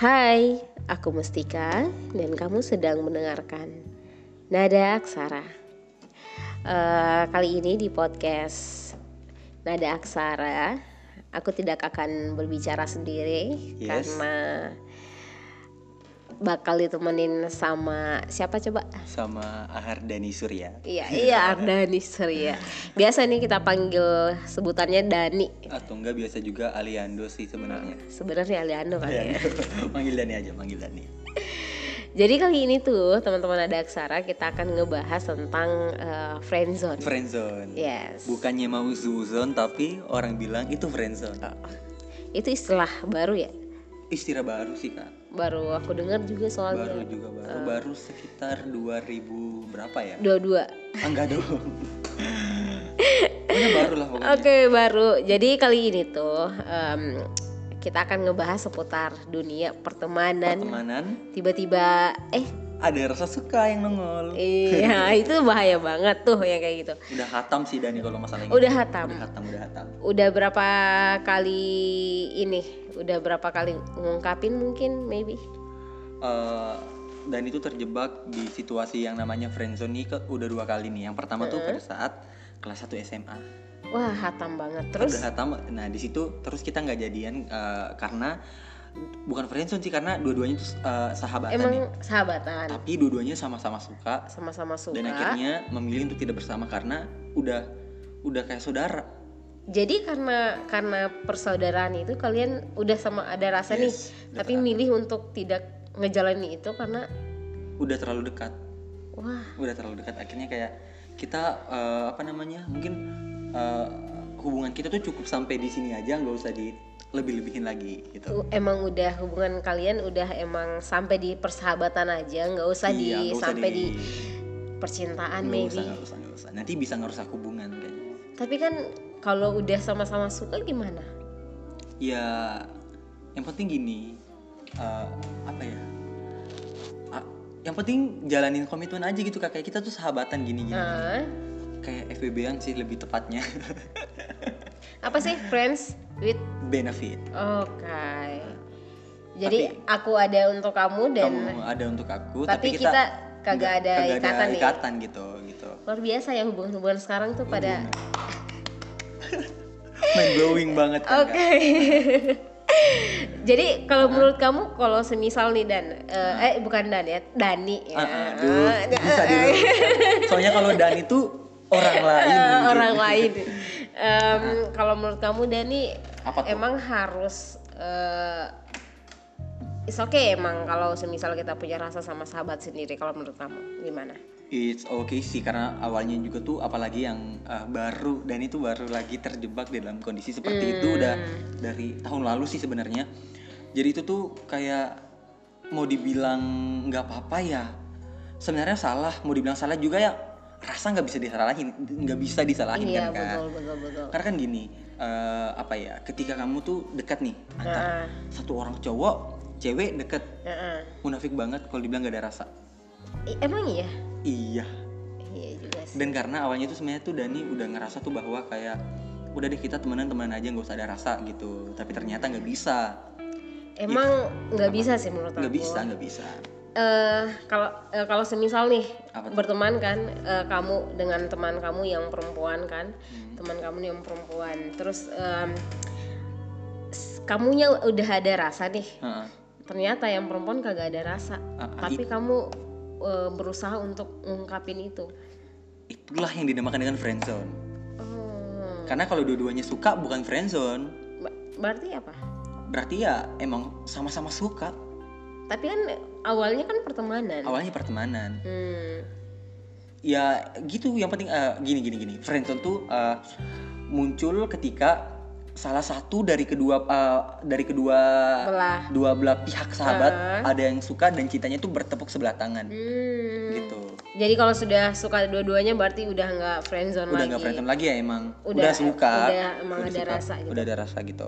Hai, aku Mustika dan kamu sedang mendengarkan Nada Aksara. Eh, kali ini di podcast Nada Aksara, aku tidak akan berbicara sendiri Yes. karena bakal ditemenin sama siapa coba? sama Ahar Dani Surya Iya, iya Ardani Surya. Biasa nih kita panggil sebutannya Dani. atau enggak biasa juga Aliando sih sebenarnya Sebenarnya Aliando kan ya. manggil Dani aja manggil Dani Jadi kali ini tuh teman-teman ada aksara kita akan ngebahas tentang eh, friendzone. friendzone Yes. bukannya mau zuzon tapi orang bilang itu friendzone Itu istilah baru ya. Istilah baru sih kak Baru aku dengar juga baru soalnya. juga baru baru sekitar 2000 berapa ya Dua-dua. Ah, enggak dong baru lah pokoknya Oke baru. Jadi kali ini tuh em, kita akan ngebahas seputar dunia pertemanan. pertemanan Tiba-tiba eh ada rasa suka yang nongol iya itu bahaya banget tuh yang kayak gitu. udah hatam sih Dani kalau masalah ini Udah hatam. udah hatam udah hatam Udah berapa kali ini? Udah berapa kali ngungkapin mungkin maybe? Eh, dan itu terjebak di situasi yang namanya friendzone ke, udah dua kali nih. Yang pertama tuh pada saat kelas 1 SMA. Wah hatam banget. Terus Udah hatam. Nah di situ terus kita nggak jadian eh, karena bukan friendzone sih karena dua-duanya tuh eh, sahabatan emang nih. sahabatan Tapi dua-duanya sama-sama suka sama-sama suka. dan akhirnya memilih untuk tidak bersama karena udah udah kayak saudara. Jadi karena karena persaudaraan itu kalian udah sama ada rasa nih, Yes, udah tapi milih untuk tidak ngejalani itu karena Udah terlalu dekat. wah Udah terlalu dekat. Akhirnya kayak kita eh, apa namanya? Mungkin eh, hubungan kita tuh cukup sampai di sini aja nggak usah di lebih-lebihin lagi gitu. emang udah hubungan kalian udah emang sampai di persahabatan aja, nggak usah di Iya, nggak usah sampai di, di- percintaan nggak maybe. usah nggak usah nggak usah. Nanti bisa ngerusak hubungan kayaknya. Tapi kan kalau udah sama-sama suka gimana? ya yang penting gini eh, apa ya? Yang penting jalanin komitmen aja gitu kak. Kayak kita tuh sahabatan gini gini Ah, kayak FBB-an sih lebih tepatnya. Apa sih friends with benefit Oke. Jadi aku ada untuk kamu dan kamu ada untuk aku tapi tapi, kita kagak ada kagak ikatan nih. ikatan gitu gitu luar biasa ya hubungan-hubungan sekarang tuh pada mind blowing banget kan Oke. Jadi kalau menurut kamu kalau semisal nih Dan eh, eh bukan Dan ya, Dani ya. Ah, ah, aduh, bisa dulu. soalnya kalau Dani tuh orang lain mungkin. orang lain. Em, kalau menurut kamu Dani Apa tuh? emang harus eh It's okay emang kalau semisal kita punya rasa sama sahabat sendiri kalau menurut kamu gimana? It's okay sih karena awalnya juga tuh apalagi yang uh, baru dan itu baru lagi terjebak di dalam kondisi seperti itu udah dari tahun lalu sih sebenarnya. Jadi itu tuh kayak mau dibilang nggak apa-apa ya sebenarnya salah mau dibilang salah juga ya rasa nggak bisa disalahin nggak bisa disalahin Iya kan Kak. betul betul betul. karena kan gini eh, apa ya ketika kamu tuh dekat nih antara Heeh. satu orang cowok cewek deket Heeh. munafik banget kalau dibilang gak ada rasa I- Emang iya? iya Iya juga sih. dan karena awalnya tuh sebenarnya tuh Dani udah ngerasa tuh bahwa kayak udah deh kita temenan temenan aja nggak usah ada rasa gitu tapi ternyata nggak bisa Emang nggak bisa sih menurut nggak aku. bisa nggak bisa Eh, kalau eh, kalau semisal nih berteman kan eh, kamu dengan teman kamu yang perempuan kan Hmm. teman kamu yang perempuan. Terus s- kamunya udah ada rasa nih. Heeh. ternyata yang perempuan kagak ada rasa. Ah, tapi kamu eh, berusaha untuk ngungkapin itu. Itulah yang dinamakan dengan friendzone oh, karena kalau dua-duanya suka bukan friendzone ba- berarti apa? Berarti ya emang sama-sama suka. Tapi kan awalnya kan pertemanan awalnya pertemanan hmm. ya gitu yang penting eh, gini gini gini friendzone tuh eh, muncul ketika salah satu dari kedua eh, dari kedua Belah. dua belah pihak sahabat Heeh. ada yang suka dan cintanya tuh bertepuk sebelah tangan Hmm. gitu Jadi kalau sudah suka dua-duanya berarti udah nggak friendzone udah lagi. nggak friendzone lagi ya emang Udah- udah, suka udah emang ada suka. rasa gitu. udah ada rasa gitu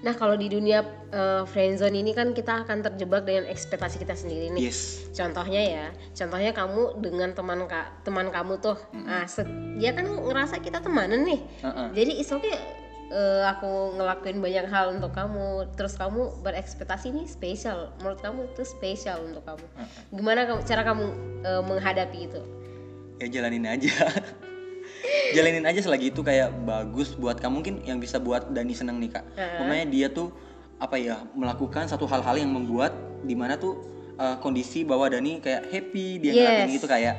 Nah kalau di dunia eh, friendzone ini kan kita akan terjebak dengan ekspektasi kita sendiri nih. yes. Contohnya ya, contohnya kamu dengan teman ka- teman kamu tuh, ah se- dia kan ngerasa kita temanan nih. Heeh. Jadi is okay eh, aku ngelakuin banyak hal untuk kamu. Terus kamu berekspektasi ini spesial. Menurut kamu itu spesial untuk kamu. Gimana kamu cara kamu eh, menghadapi itu? Ya jalanin aja jalanin aja selagi itu kayak bagus buat kamu. Mungkin yang bisa buat Dani seneng nih kak. Pokoknya dia tuh apa ya melakukan satu hal-hal yang membuat di mana tuh uh, kondisi bahwa Dani kayak happy dia ngelakuin Yes. gitu kayak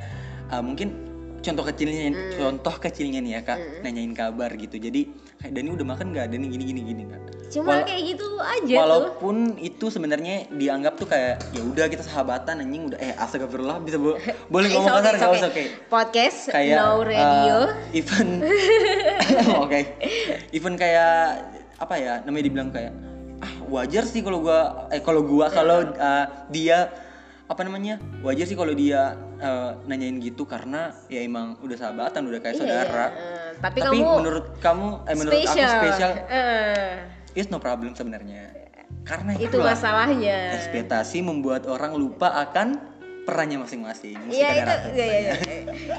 uh, mungkin contoh kecilnya contoh kecilnya nih ya kak nanyain kabar gitu. Jadi Dani udah makan nggak? Dani gini gini gini. Kak cuma Wala- kayak gitu aja tuh Walaupun itu sebenarnya dianggap tuh kayak ya udah kita sahabatan anjing udah. Eh astagfirullah bisa bo- boleh It's ngomong okay, kasar nggak? okay. usah kayak podcast kayak no radio. uh, even oke. Even kayak apa ya namanya dibilang kayak ah wajar sih kalau gua eh kalau gua kalau uh, dia apa namanya wajar sih kalau dia uh, nanyain gitu karena ya emang udah sahabatan udah kayak Iya, saudara eh, tapi, tapi kamu menurut kamu eh menurut aku spesial spesial Eh, it's no problem sebenarnya karena itu itulah masalahnya ekspektasi membuat orang lupa akan perannya masing-masing Iya itu, iya, iya, iya.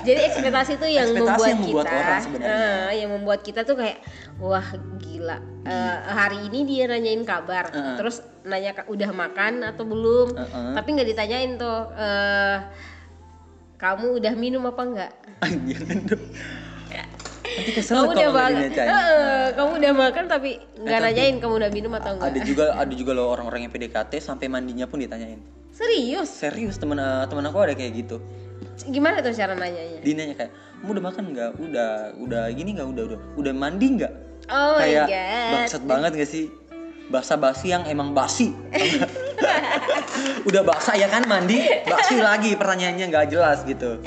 jadi ekspektasi itu yang Ekspektasi membuat yang membuat kita, orang sebenarnya. eh, yang membuat kita tuh kayak wah gila. Eh, hari ini dia nanyain kabar, Heeh. terus nanya "Ka- udah makan atau belum, Heeh. tapi nggak ditanyain tuh eh, kamu udah minum apa enggak? Jangan dong. Nanti kesel kamu udah makan. Heeh, kamu udah makan tapi nggak tapi- nanyain kamu udah minum atau enggak? Ada juga ada juga loh orang-orang yang PDKT sampai mandinya pun ditanyain. Serius? Serius temen eh, temen aku ada kayak gitu. Gimana tuh cara nanyanya? Dia nanya kayak, "Kamu udah makan nggak? Udah, udah gini nggak? Udah, udah. Udah mandi nggak?" Oh my kayak bangsat banget gak sih? Basa basi yang emang basi. udah basah ya kan mandi, basi lagi pertanyaannya nggak jelas gitu.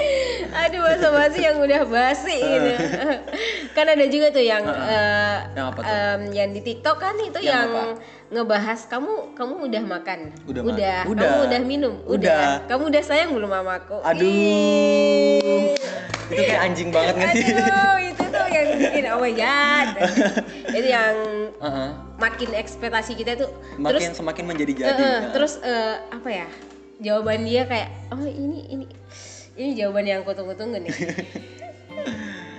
Aduh bahasa basi yang udah basi gitu. kan ada juga tuh yang eh, Yang apa tuh? em, yang di TikTok kan itu Yang yang, apa? ngebahas kamu kamu udah makan. Udah udah. udah. Kamu udah minum. Udah. Kamu udah sayang belum sama aku? Aduh. Ih. Itu kayak anjing banget gak sih? Aduh, itu yang bikin oh my god. itu yang Heeh. makin ekspektasi kita tuh Makin terus semakin menjadi-jadi. Eh, eh, Nah. terus eh, apa ya jawaban dia kayak oh ini ini ini jawaban yang aku tunggu-tunggu nih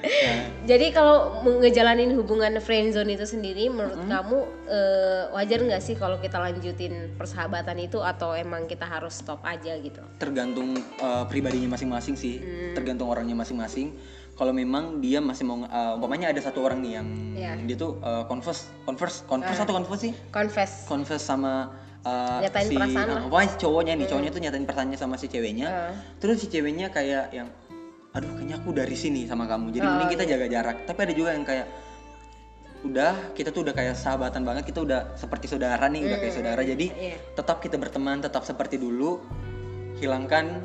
Nah, jadi kalau ngejalanin hubungan friendzone itu sendiri menurut Hmm. kamu eh, wajar nggak sih kalau kita lanjutin persahabatan itu atau emang kita harus stop aja gitu tergantung eh, pribadinya masing-masing sih, Hmm. tergantung orangnya masing-masing. Kalau memang dia masih mau, eh, umpamanya ada satu orang nih yang Iya. dia tuh eh, converse, converse, converse Ah. atau converse sih? confess Converse sama eh, Nyatain si, perasaan lah. Hmm. pokoknya si cowoknya nih, cowoknya tuh nyatain perasaannya sama si ceweknya. Ah. Terus si ceweknya kayak yang, aduh kayaknya aku dari sini sama kamu, jadi Oh, mending kita jaga jarak. Tapi ada juga yang kayak udah kita tuh udah kayak sahabatan banget kita udah seperti saudara nih udah kayak saudara jadi Iya. tetap kita berteman tetap seperti dulu hilangkan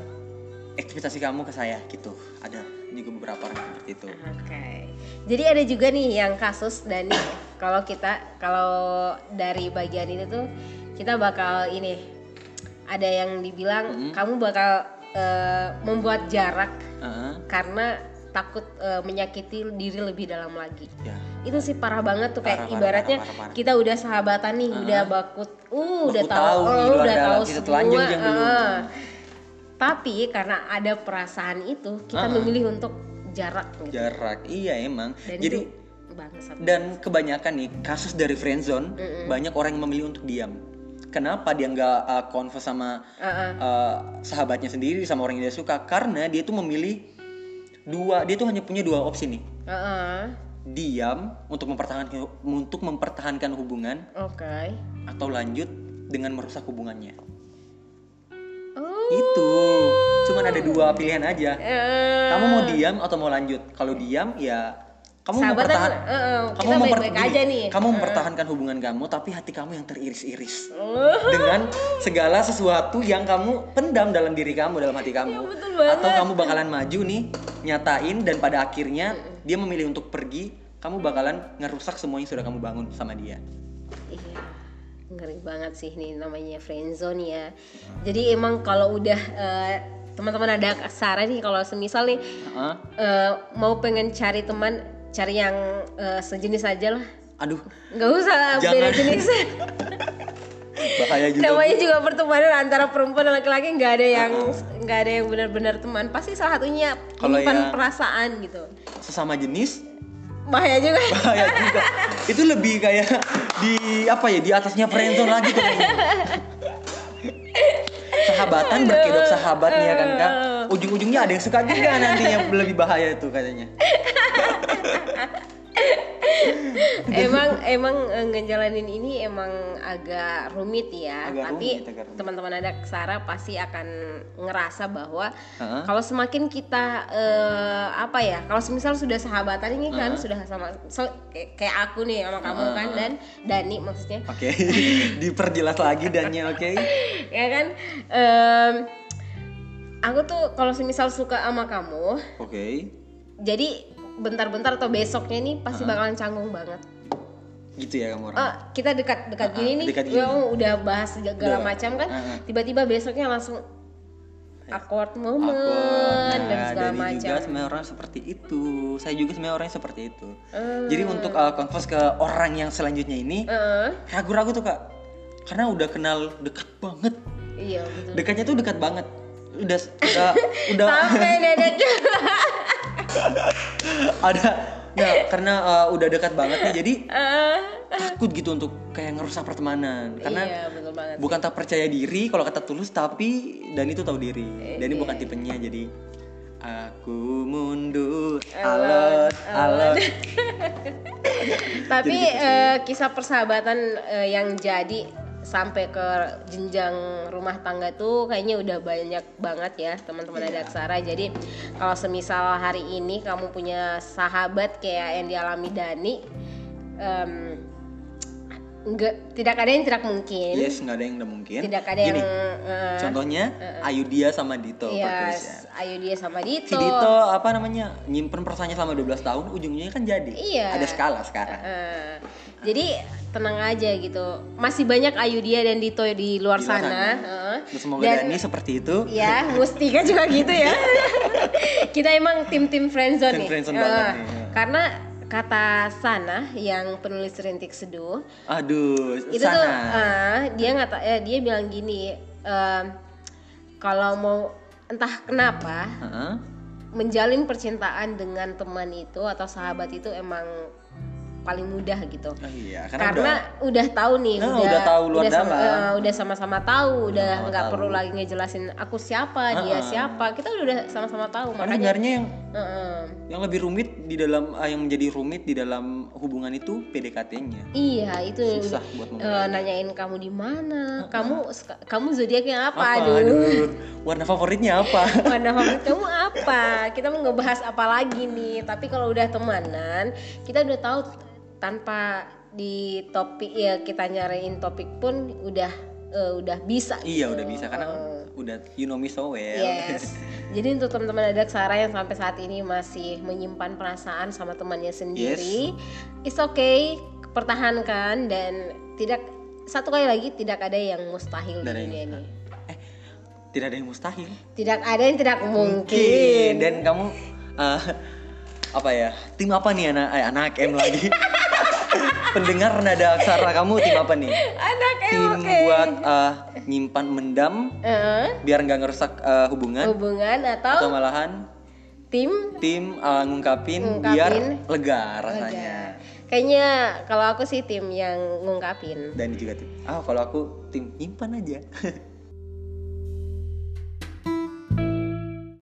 ekspektasi kamu ke saya gitu ada juga beberapa orang seperti itu Oke. Jadi ada juga nih yang kasus dan kalau kita kalau dari bagian itu tuh kita bakal ini ada yang dibilang kamu bakal eh, membuat jarak Heeh, karena takut eh, menyakiti diri lebih dalam lagi. ya Itu sih parah banget tuh kayak Parah, ibaratnya parah, parah, parah. kita udah sahabatan nih, udah bakut, uh udah Baku tahu, tahu oh, udah tahu kita semua. telanjang. Tapi karena ada perasaan itu, kita Ah. memilih untuk jarak gitu. jarak iya emang Dan jadi bangsat. dan kebanyakan nih kasus dari friendzone banyak orang yang memilih untuk diam kenapa dia nggak uh, converse sama Heeh. uh, sahabatnya sendiri sama orang yang dia suka karena dia tuh memilih dua dia tuh hanya punya dua opsi nih Heeh. diam untuk mempertahankan untuk mempertahankan hubungan Oke. atau lanjut dengan merusak hubungannya ada dua pilihan aja. Eh, kamu mau diam atau mau lanjut? Kalau diam ya kamu Sahabatan, mempertahan eh, eh, kamu memper- baik-baik gini, aja nih. kamu mempertahankan hubungan kamu tapi hati kamu yang teriris-iris. Oh. dengan segala sesuatu yang kamu pendam dalam diri kamu dalam hati kamu. Ya, atau kamu bakalan maju nih nyatain dan pada akhirnya dia memilih untuk pergi kamu bakalan ngerusak semua yang sudah kamu bangun sama dia. Iya, ngeri banget sih nih namanya friendzone ya. Jadi emang kalau udah eh, teman-teman ada saran nih kalau semisal nih Heeh. eh, mau pengen cari teman cari yang eh, sejenis aja lah. aduh Nggak usah Jangan. beda jenis. bahaya juga namanya juga pertemanan antara perempuan dan laki-laki nggak ada yang nggak ada yang benar-benar teman. Pasti salah satunya Kalau menyimpan ya- perasaan gitu. sesama jenis bahaya juga bahaya juga itu lebih kayak di apa ya di atasnya friendzone lagi tuh. sahabatan berkedok sahabat nih ya kan kak. Ujung-ujungnya ada yang suka juga nantinya lebih bahaya itu katanya emang emang eh, ngejalanin ini emang agak rumit ya. Agak tapi teman-teman ada Sarah pasti akan ngerasa bahwa Heeh. kalau semakin kita eh, apa ya kalau semisal sudah sahabatan ini kan sudah sama so, kayak- aku nih sama kamu kan dan Dani maksudnya. Oke diperjelas lagi dannya oke? Ya kan? Em, aku tuh kalau semisal suka sama kamu oke. jadi bentar-bentar atau besoknya nih pasti bakalan canggung banget gitu ya kamu orang Ah, kita dekat-dekat Ah, gini ah, nih, dekat gini. udah bahas segala Udah. macam kan, Ah, ah. tiba-tiba besoknya langsung awkward moment Awkward. dan Nah, segala Dani macam. juga sebenarnya orang seperti itu. Saya juga sebenarnya orang seperti itu. Hmm. Jadi untuk uh, confess ke orang yang selanjutnya ini ragu-ragu tuh kak, karena udah kenal dekat banget. iya betul. Dekatnya tuh dekat banget. Udah udah udah Sampai dedeknya. ada nah karena uh, udah dekat banget nih jadi Eh, takut gitu untuk kayak ngerusak pertemanan. Karena iya betul banget. bukan tak percaya diri kalau kata tulus tapi dan itu tahu diri. Dan ini bukan tipenya jadi aku mundur alot alot. Tapi eh, kisah persahabatan eh, yang jadi sampai ke jenjang rumah tangga tuh kayaknya udah banyak banget ya teman-teman ada Aksara. Jadi kalau semisal hari ini kamu punya sahabat kayak yang dialami Dani, em, nggak tidak ada yang tidak mungkin, yes nggak ada yang udah mungkin. Tidak ada yang Gini, eh, contohnya Ayudia sama Dito Iya, bagus ya. Ayo dia sama Dito. si Dito. Apa namanya nyimpen perasaannya selama 12 tahun ujungnya kan jadi. Iya. ada skala sekarang. Eh, jadi tenang aja gitu. Masih banyak Ayu dia dan Dito di luar Di luar sana. sana. Heeh. Terus semoga Dan- Dani seperti itu Ya, Mustika juga gitu ya. Kita emang tim-tim friendzone Tim nih. friendzone Eh, banget nih. Karena kata Sana yang penulis Rintik Seduh aduh itu sana tuh eh, dia ngata eh, dia bilang gini em, kalau mau entah kenapa Heeh. menjalin percintaan dengan teman itu atau sahabat itu emang paling mudah gitu. Oh iya, karena, Karena udah, tahu nih, Nah, udah tahu luar udah sama, dalam. eh, udah sama-sama tahu, udah Sama-sama nggak perlu lagi ngejelasin aku siapa, dia Ah. siapa. Kita udah, udah sama-sama tahu. karena Makanya sebenarnya yang Heeh. yang lebih rumit di dalam ah, yang menjadi rumit di dalam hubungan itu PDKT-nya. iya itu Susah buat memulainya. nanyain kamu di mana, kamu seka- kamu zodiaknya apa, Apa? aduh. Aduh, warna favoritnya apa? Warna favorit kamu apa? Kita mau ngebahas apa lagi nih? Tapi kalau udah temanan, kita udah tahu tanpa di topik ya kita nyariin topik pun udah eh, udah bisa. iya, udah bisa karena udah you know me so well. Yes. Jadi untuk teman-teman ada Sarah yang sampai saat ini masih menyimpan perasaan sama temannya sendiri, it's okay, pertahankan dan tidak satu kali lagi tidak ada yang mustahil Tidak di dunia ini. Eh, tidak ada yang mustahil. Tidak ada yang tidak mungkin. Mungkin. Dan kamu eh, apa ya? Tim apa nih anak eh, anak M lagi? Pendengar nada aksara kamu tim apa nih? Anak Tim oke. buat eh, nyimpan mendam Eh, biar nggak ngerusak eh, hubungan hubungan atau atau malahan tim tim eh, ngungkapin, Ngungkapin. biar lega rasanya. kayaknya kalau aku sih tim yang ngungkapin Dan juga tim. Ah kalau aku tim nyimpan aja.